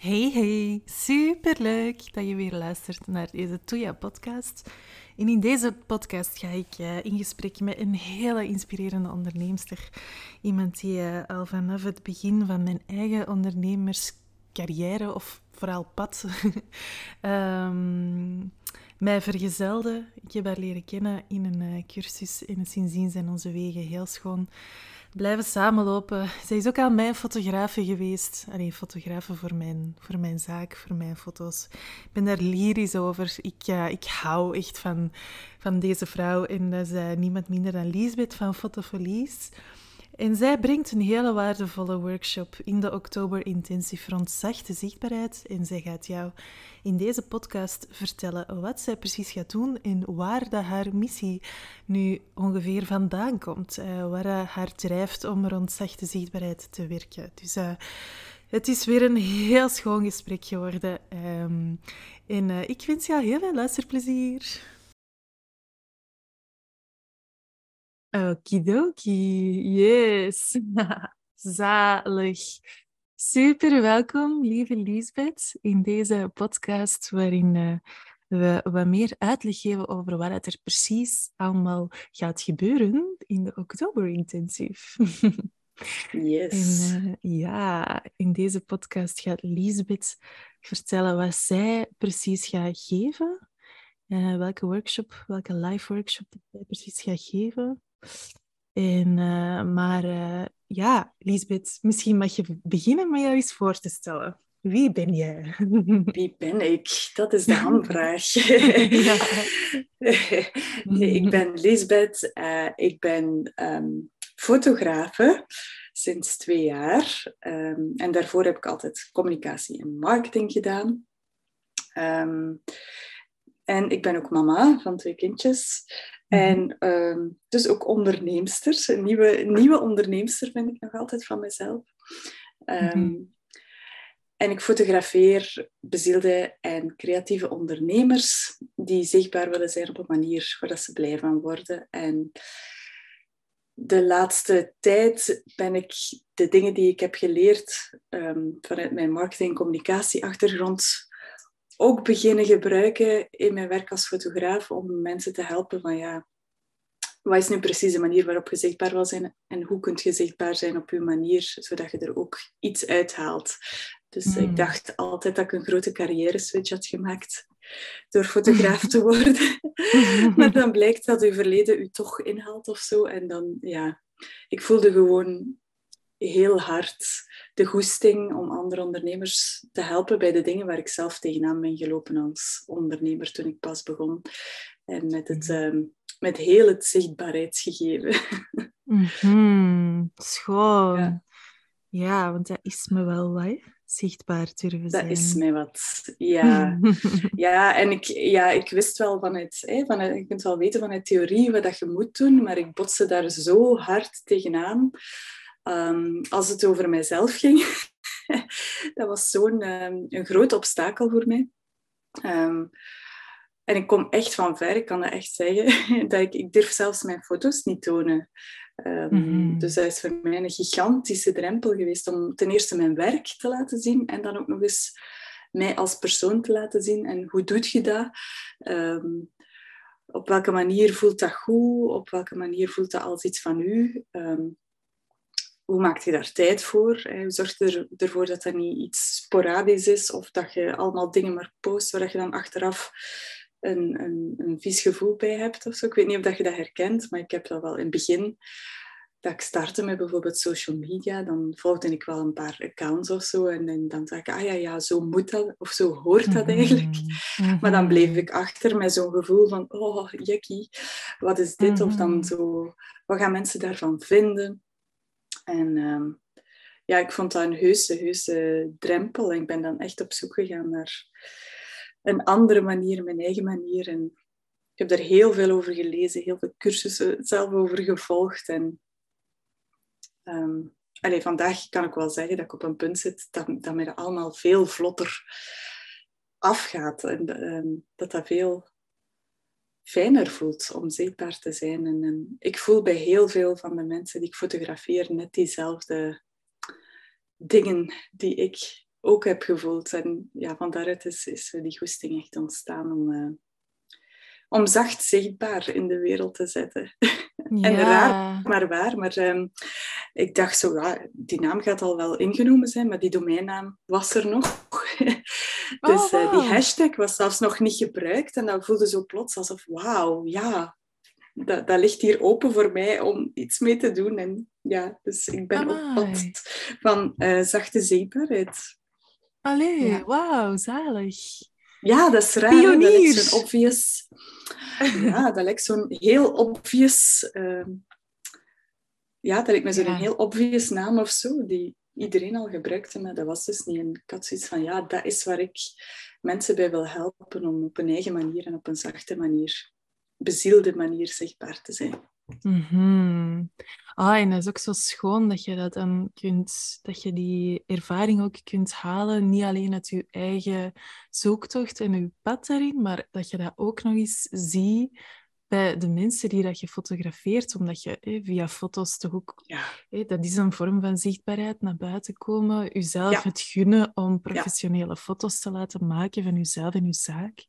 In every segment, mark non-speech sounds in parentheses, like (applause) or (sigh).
Hey, hey, superleuk dat je weer luistert naar deze Toya-podcast. En in deze podcast ga ik uh, in gesprek met een hele inspirerende onderneemster. Iemand die uh, al vanaf het begin van mijn eigen ondernemerscarrière, of vooral pad, um, (laughs) mij vergezelde. Ik heb haar leren kennen in een uh, cursus en sindsdien zijn onze wegen heel schoon blijven samenlopen. Zij is ook al mijn fotografe geweest. Alleen fotografe voor mijn, voor mijn zaak, voor mijn foto's. Ik ben daar lyrisch over. Ik, ik hou echt van, van deze vrouw. En dat is niemand minder dan Liesbeth van Fotofolies. En zij brengt een hele waardevolle workshop in de Oktober Intensive rond zachte zichtbaarheid. En zij gaat jou in deze podcast vertellen wat zij precies gaat doen en waar dat haar missie nu ongeveer vandaan komt. Uh, waar haar drijft om rond zachte zichtbaarheid te werken. Dus uh, het is weer een heel schoon gesprek geworden. Um, en uh, ik wens jou heel veel luisterplezier. Okidoki, yes. (laughs) Zalig. Super welkom, lieve Lisbeth, in deze podcast waarin uh, we wat meer uitleg geven over wat er precies allemaal gaat gebeuren in de Oktober Intensive. (laughs) Yes. En uh, ja, in deze podcast gaat Lisbeth vertellen wat zij precies gaat geven. Uh, welke workshop, welke live workshop zij precies gaat geven. En, uh, maar uh, ja, Lisbeth, misschien mag je beginnen met jou eens voor te stellen. Wie ben jij? (laughs) Wie ben ik? Dat is de (laughs) hamvraag. (laughs) ja. nee, ik ben Lisbeth. Uh, ik ben um, fotografe sinds twee jaar. Um, en daarvoor heb ik altijd communicatie en marketing gedaan. Um, en ik ben ook mama van twee kindjes. En uh, dus ook onderneemster. Een nieuwe, nieuwe onderneemster ben ik nog altijd van mezelf. Um, mm-hmm. En ik fotografeer bezielde en creatieve ondernemers die zichtbaar willen zijn op een manier waar ze blij van worden. En de laatste tijd ben ik de dingen die ik heb geleerd um, vanuit mijn marketing- en communicatieachtergrond ook beginnen gebruiken in mijn werk als fotograaf om mensen te helpen van ja, wat is nu precies de manier waarop je zichtbaar wil zijn en hoe kun je zichtbaar zijn op je manier, zodat je er ook iets uithaalt. Dus ik hmm. dacht altijd dat ik een grote carrière switch had gemaakt door fotograaf te worden. (laughs) maar dan blijkt dat je verleden u toch inhaalt of zo. En dan, ja, ik voelde gewoon heel hard de goesting om andere ondernemers te helpen bij de dingen waar ik zelf tegenaan ben gelopen als ondernemer toen ik pas begon. En met, het, um, met heel het zichtbaarheidsgegeven. Mm-hmm. (laughs) Schoon. Ja. ja. want dat is me wel wat, zichtbaar durven zijn. Dat is mij wat, ja. (laughs) ja, en ik, ja, ik wist wel vanuit, hè, vanuit, je kunt wel weten vanuit theorie wat dat je moet doen, maar ik botste daar zo hard tegenaan. Um, als het over mijzelf ging, (laughs) dat was zo'n um, een groot obstakel voor mij. Um, en ik kom echt van ver, ik kan dat echt zeggen. (laughs) dat ik, ik durf zelfs mijn foto's niet tonen. Mm-hmm. Dus dat is voor mij een gigantische drempel geweest om ten eerste mijn werk te laten zien en dan ook nog eens mij als persoon te laten zien. En hoe doe je dat? op welke manier voelt dat goed? Op welke manier voelt dat als iets van u? Hoe maak je daar tijd voor? Hoe zorg je ervoor dat dat niet iets sporadisch is of dat je allemaal dingen maar post waar je dan achteraf een, een, een vies gevoel bij hebt of zo. Ik weet niet of dat je dat herkent, maar ik heb dat wel in het begin dat ik startte met bijvoorbeeld social media, dan volgde ik wel een paar accounts of zo. En, en dan dacht ik, ah ja, ja, zo moet dat, of zo hoort dat eigenlijk. Mm-hmm. Maar dan bleef ik achter met zo'n gevoel van, oh, jekkie, wat is dit? Of dan mm-hmm. zo, wat gaan mensen daarvan vinden? En um, ja, ik vond dat een heuse, heuse drempel. En ik ben dan echt op zoek gegaan naar een andere manier, mijn eigen manier. En ik heb er heel veel over gelezen, heel veel cursussen zelf over gevolgd. En um, vandaag kan ik wel zeggen dat ik op een punt zit dat, dat mij allemaal veel vlotter afgaat. En um, dat dat veel fijner voelt om zichtbaar te zijn. En, en, ik voel bij heel veel van de mensen die ik fotografeer net diezelfde dingen die ik ook heb gevoeld. En ja, van daaruit is, is die goesting echt ontstaan om, uh, om zacht zichtbaar in de wereld te zetten. (laughs) Ja. en raar, maar waar. Maar um, ik dacht zo, ja, die naam gaat al wel ingenomen zijn, maar die domeinnaam was er nog. (laughs) dus uh, die hashtag was zelfs nog niet gebruikt. En dat voelde zo plots alsof, wauw, ja, dat, dat ligt hier open voor mij om iets mee te doen. En ja, dus ik ben op pad van uh, zachte zichtbaarheid. Allee, ja. wauw, zalig. Ja, dat is raar. Pionier. Dat lijkt zo'n obvious... Ja, dat lijkt zo'n heel obvious... Uh, ja, dat lijkt me zo'n ja. heel obvious naam of zo, die iedereen al gebruikte, maar dat was dus niet. En ik had zoiets van, ja, dat is waar ik mensen bij wil helpen om op een eigen manier en op een zachte manier, bezielde manier zichtbaar te zijn. -hmm. Ah, en dat is ook zo schoon dat je dat dan kunt, dat je die ervaring ook kunt halen, niet alleen uit je eigen zoektocht en je pad daarin, maar dat je dat ook nog eens ziet bij de mensen die dat je fotografeert, omdat je via foto's toch ook... Ja. dat is een vorm van zichtbaarheid, naar buiten komen, jezelf het gunnen om professionele foto's te laten maken van jezelf en je zaak.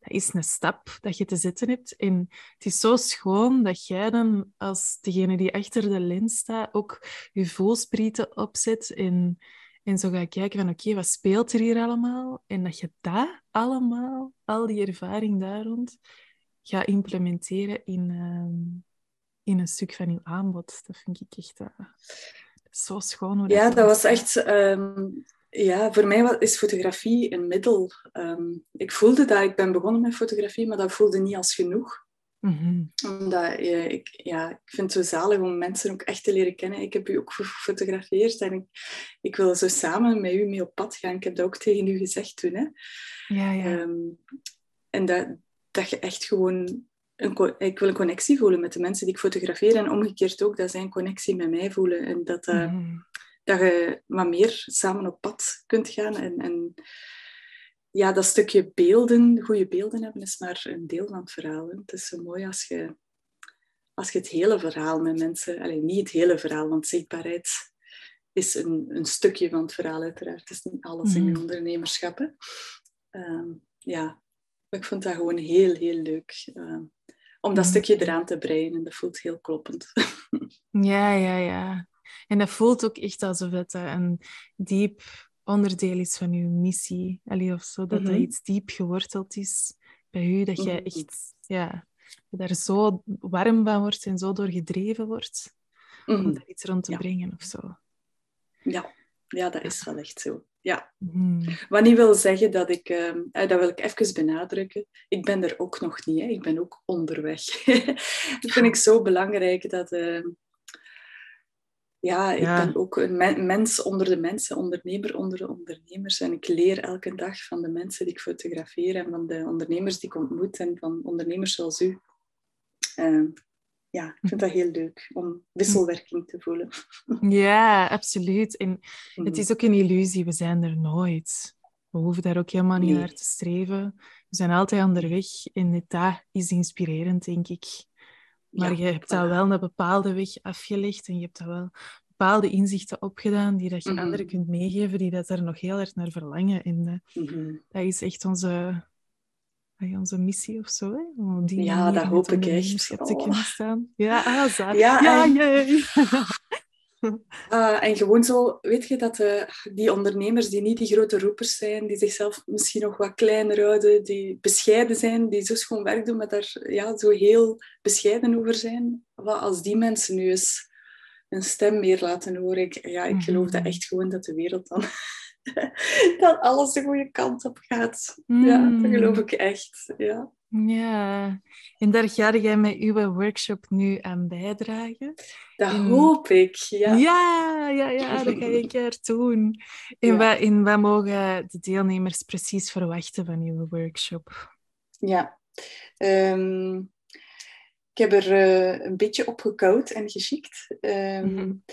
Dat is een stap dat je te zetten hebt. En het is zo schoon dat jij dan als degene die achter de lens staat ook je voelsprieten opzet en, en zo gaat kijken van oké, wat speelt er hier allemaal? En dat je daar allemaal, al die ervaring daar rond ga implementeren in, uh, in een stuk van uw aanbod. Dat vind ik echt uh, zo schoon. ja, dat, was echt... Um, ja, voor mij is fotografie een middel. Um, ik voelde dat ik ben begonnen met fotografie, maar dat voelde niet als genoeg. Mm -hmm. Omdat uh, ik, ja, ik vind het zo zalig om mensen ook echt te leren kennen. Ik heb u ook gefotografeerd en ik, ik wil zo samen met u mee op pad gaan. Ik heb dat ook tegen u gezegd toen. Hè. Ja, ja. Um, en dat, dat je echt gewoon... Een, ik wil een connectie voelen met de mensen die ik fotografeer. En omgekeerd ook, dat zij een connectie met mij voelen. En dat, uh, mm. dat je wat meer samen op pad kunt gaan. En, en ja, dat stukje beelden, goede beelden hebben, is maar een deel van het verhaal. Hè. Het is zo mooi als je, als je het hele verhaal met mensen... Alleen niet het hele verhaal, want zichtbaarheid is een, een stukje van het verhaal uiteraard. Het is niet alles in je mm-hmm. ondernemerschap. Uh, ja, ik vond dat gewoon heel, heel leuk. Uh, om dat mm. stukje eraan te breien. En dat voelt heel kloppend. (laughs) ja, ja, ja. En dat voelt ook echt alsof het een diep onderdeel is van je missie. Allee, of zo, dat mm dat iets diep geworteld is bij u. Dat jij mhm. echt ja, daar zo warm van wordt en zo door gedreven wordt. Om mhm. daar iets rond te brengen of zo. Ja. ja, dat is wel echt zo ja. Hmm. Wat niet wil zeggen dat ik, uh, dat wil ik even benadrukken, ik ben er ook nog niet, hè. ik ben ook onderweg. (laughs) dat vind ik zo belangrijk, dat... Uh, ja, ik ben ook een mens onder de mensen, ondernemer onder de ondernemers. En ik leer elke dag van de mensen die ik fotografeer en van de ondernemers die ik ontmoet en van ondernemers zoals u. Uh, ja, ik vind dat heel leuk om wisselwerking te voelen. (laughs) Ja, absoluut. En het is ook een illusie, we zijn er nooit. We hoeven daar ook helemaal niet naar te streven. We zijn altijd onderweg en dat is inspirerend, denk ik. Maar je hebt daar wel een bepaalde weg afgelegd en je hebt daar wel bepaalde inzichten opgedaan die dat je mhm. anderen kunt meegeven, die dat er nog heel erg naar verlangen. En mm dat is echt onze onze missie of zo. Hè? Om die ja, dat hoop ik echt. te kunnen oh. staan. Ja, ah, ja, ja, en... Uh, (laughs) en gewoon zo, weet je, dat uh, die ondernemers die niet die grote roepers zijn, die zichzelf misschien nog wat kleiner houden, die bescheiden zijn, die zo schoon werk doen, maar daar ja, zo heel bescheiden over zijn. Wat als die mensen nu eens een stem meer laten horen, ik, ja, ik geloof dat mhm. echt gewoon dat de wereld dan (laughs) dat alles de goede kant op gaat. Ja, dat hmm. geloof ik echt. Ja. Ja, en daar ga jij met uw workshop nu aan bijdragen. Dat hoop ik, ja. Ja, ja, ja, dat ga ik (laughs) er doen. En, wat, en wat mogen de deelnemers precies verwachten van uw workshop? Ja, um, ik heb er uh, een beetje opgekoud en geschikt. Um,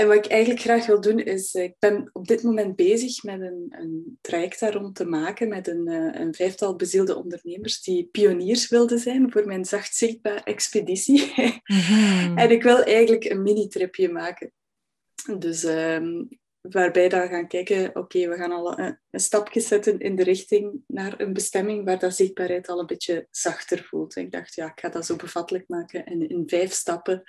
en wat ik eigenlijk graag wil doen is, eh, ik ben op dit moment bezig met een, een traject daar rond te maken met een, eh, een vijftal bezielde ondernemers die pioniers wilden zijn voor mijn zacht zichtbaar expeditie. (laughs) Mhm. en ik wil eigenlijk een mini-tripje maken. Dus ehm, waarbij dan gaan kijken, oké, we gaan al een, stapje zetten in de richting naar een bestemming waar dat zichtbaarheid al een beetje zachter voelt. Ik dacht, ja, ik ga dat zo bevattelijk maken en in vijf stappen.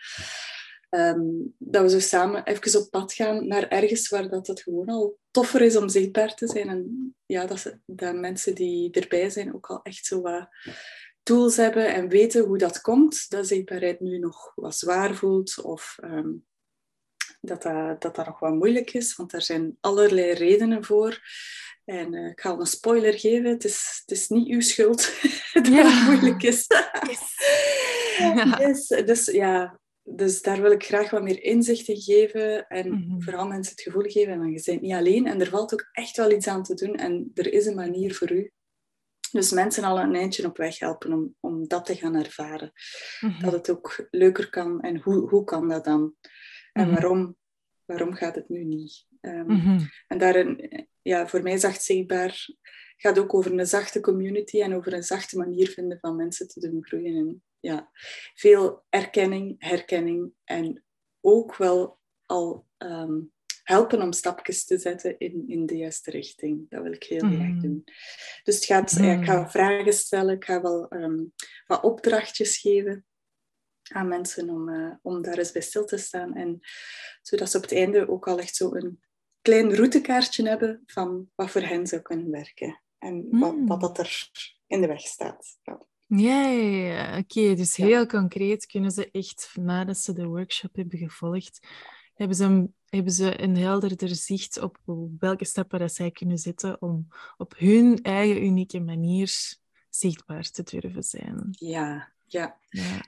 Ehm, dat we zo samen even op pad gaan naar ergens waar dat het gewoon al toffer is om zichtbaar te zijn. En ja, dat, ze, mensen die erbij zijn ook al echt zo wat tools hebben en weten hoe dat komt. Dat zichtbaarheid nu nog wat zwaar voelt of ehm, dat, dat, dat dat nog wat moeilijk is, want er zijn allerlei redenen voor. En uh, ik ga al een spoiler geven, het is, het is niet uw schuld (laughs) dat ja. het moeilijk is. Yes. ja. (laughs) Yes. Dus ja, dus daar wil ik graag wat meer inzicht in geven en mhm. vooral mensen het gevoel geven van je bent niet alleen en er valt ook echt wel iets aan te doen en er is een manier voor u. Dus mensen al een eindje op weg helpen om, om dat te gaan ervaren. Mhm. Dat het ook leuker kan en hoe, hoe kan dat dan? En mhm. waarom, waarom gaat het nu niet? Um, En daarin, ja, voor mij zacht zichtbaar gaat ook over een zachte community en over een zachte manier vinden van mensen te doen groeien. En ja, veel erkenning, herkenning en ook wel al um, helpen om stapjes te zetten in, in de juiste richting. Dat wil ik heel graag mhm. doen. Dus het gaat, ja, ik ga vragen stellen, ik ga wel um, wat opdrachtjes geven aan mensen om, uh, om daar eens bij stil te staan. En zodat ze op het einde ook al echt zo een klein routekaartje hebben van wat voor hen zou kunnen werken. En wat, wat mm. dat er in de weg staat. Ja, oké. Dus heel concreet kunnen ze echt, nadat ze de workshop hebben gevolgd, hebben ze een, hebben ze een helderder zicht op welke stappen dat zij kunnen zetten om op hun eigen unieke manier zichtbaar te durven zijn. Ja, ja.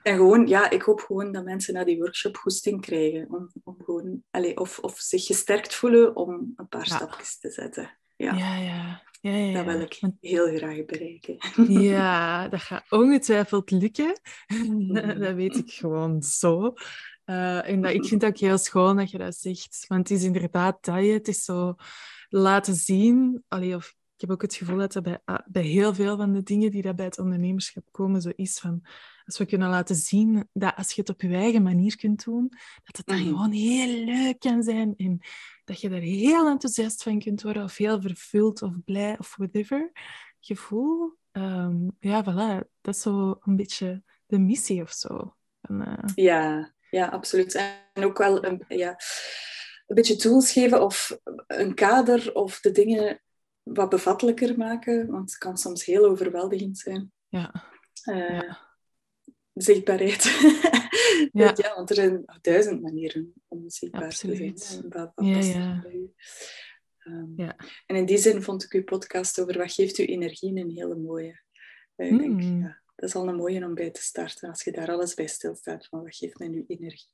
En gewoon, ja, ik hoop gewoon dat mensen naar die workshop goesting krijgen. Om, om gewoon, allez, of, of zich gesterkt voelen om een paar stapjes te zetten. Ja, ja. ja. Ja, ja, Dat wil ik heel graag bereiken. (laughs) Ja, (laughs) dat gaat ongetwijfeld lukken. (laughs) dat weet ik gewoon zo. Uh, en dat, ik vind het ook heel schoon dat je dat zegt. Want het is inderdaad dat je, het is zo laten zien. Allee, of ik heb ook het gevoel dat dat bij, ah, bij heel veel van de dingen die dat bij het ondernemerschap komen, zo is van als we kunnen laten zien dat als je het op je eigen manier kunt doen, dat het dan mhm. gewoon heel leuk kan zijn en dat je er heel enthousiast van kunt worden of heel vervuld of blij of whatever gevoel. Um, ja, voilà, dat is zo een beetje de missie of zo. uh... ja, ja, absoluut. En ook wel een, ja, een beetje tools geven of een kader of de dingen wat bevattelijker maken, want het kan soms heel overweldigend zijn. Ja. Uh, ja zichtbaarheid. (laughs) ja. ja, want er zijn duizend manieren om zichtbaar te zijn. Wat, ja, ja. Um, ja. En in die zin vond ik uw podcast over wat geeft u energie een hele mooie. Uh, mm. denk, hmm. ja, dat is al een mooie om bij te starten. Als je daar alles bij stilstaat van wat geeft mij nu energie.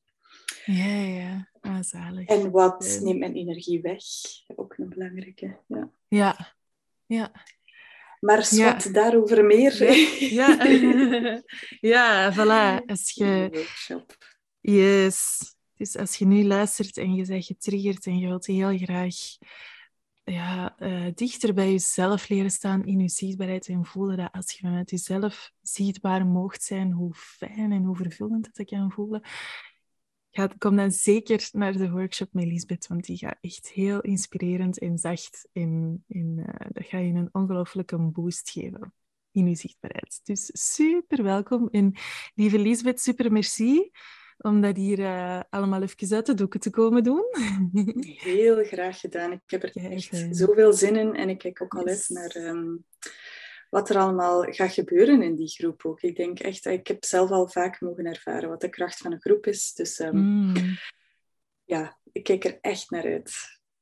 Ja, ja. Ah, zalig. En wat neemt mijn energie weg? Een belangrijke. Ja. Ja. ja. Maar wat ja. daarover meer. Ja, ja. ja (laughs) voilà. Als je... Workshop. Yes. Dus als je nu luistert en je bent getriggerd en je wilt heel graag ja, uh, dichter bij jezelf leren staan in je zichtbaarheid en voelen dat als je met jezelf zichtbaar mocht zijn, hoe fijn en hoe vervullend dat kan voelen, Ga, kom dan zeker naar de workshop met Lisbeth, want die gaat echt heel inspirerend en zacht. En, en uh, dat gaat je een ongelooflijke boost geven in je zichtbaarheid. Dus super welkom. En lieve Lisbeth, super merci om dat hier uh, allemaal even uit de doeken te komen doen. (laughs) Heel graag gedaan. Ik heb er echt zoveel zin in en ik kijk ook al eens naar um, wat er allemaal gaat gebeuren in die groep ook. Ik denk echt, ik heb zelf al vaak mogen ervaren wat de kracht van een groep is. Dus um, ja, ik kijk er echt naar uit.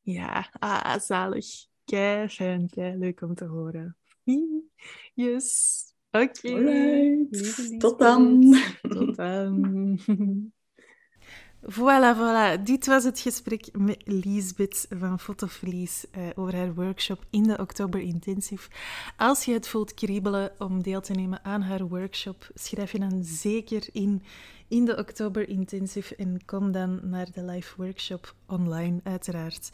Ja, ah, zalig. Kei fijn, kei leuk om te horen. Yes. Oké. Okay. Tot dan. Tot dan. Voilà, voilà. Dit was het gesprek met Liesbeth van Fotoverlies uh, over haar workshop in de Oktober Intensive. Als je het voelt kriebelen om deel te nemen aan haar workshop, schrijf je dan zeker in in de Oktober Intensive en kom dan naar de live workshop online, uiteraard.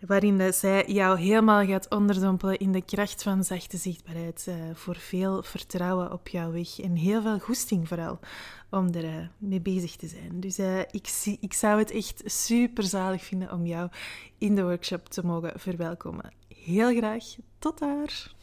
Waarin zij jou helemaal gaat onderdompelen in de kracht van zachte zichtbaarheid. Uh, voor veel vertrouwen op jouw weg en heel veel goesting vooral om er uh, mee bezig te zijn. Dus ik, zie, ik zou het echt super zalig vinden om jou in de workshop te mogen verwelkomen. Heel graag. Tot daar!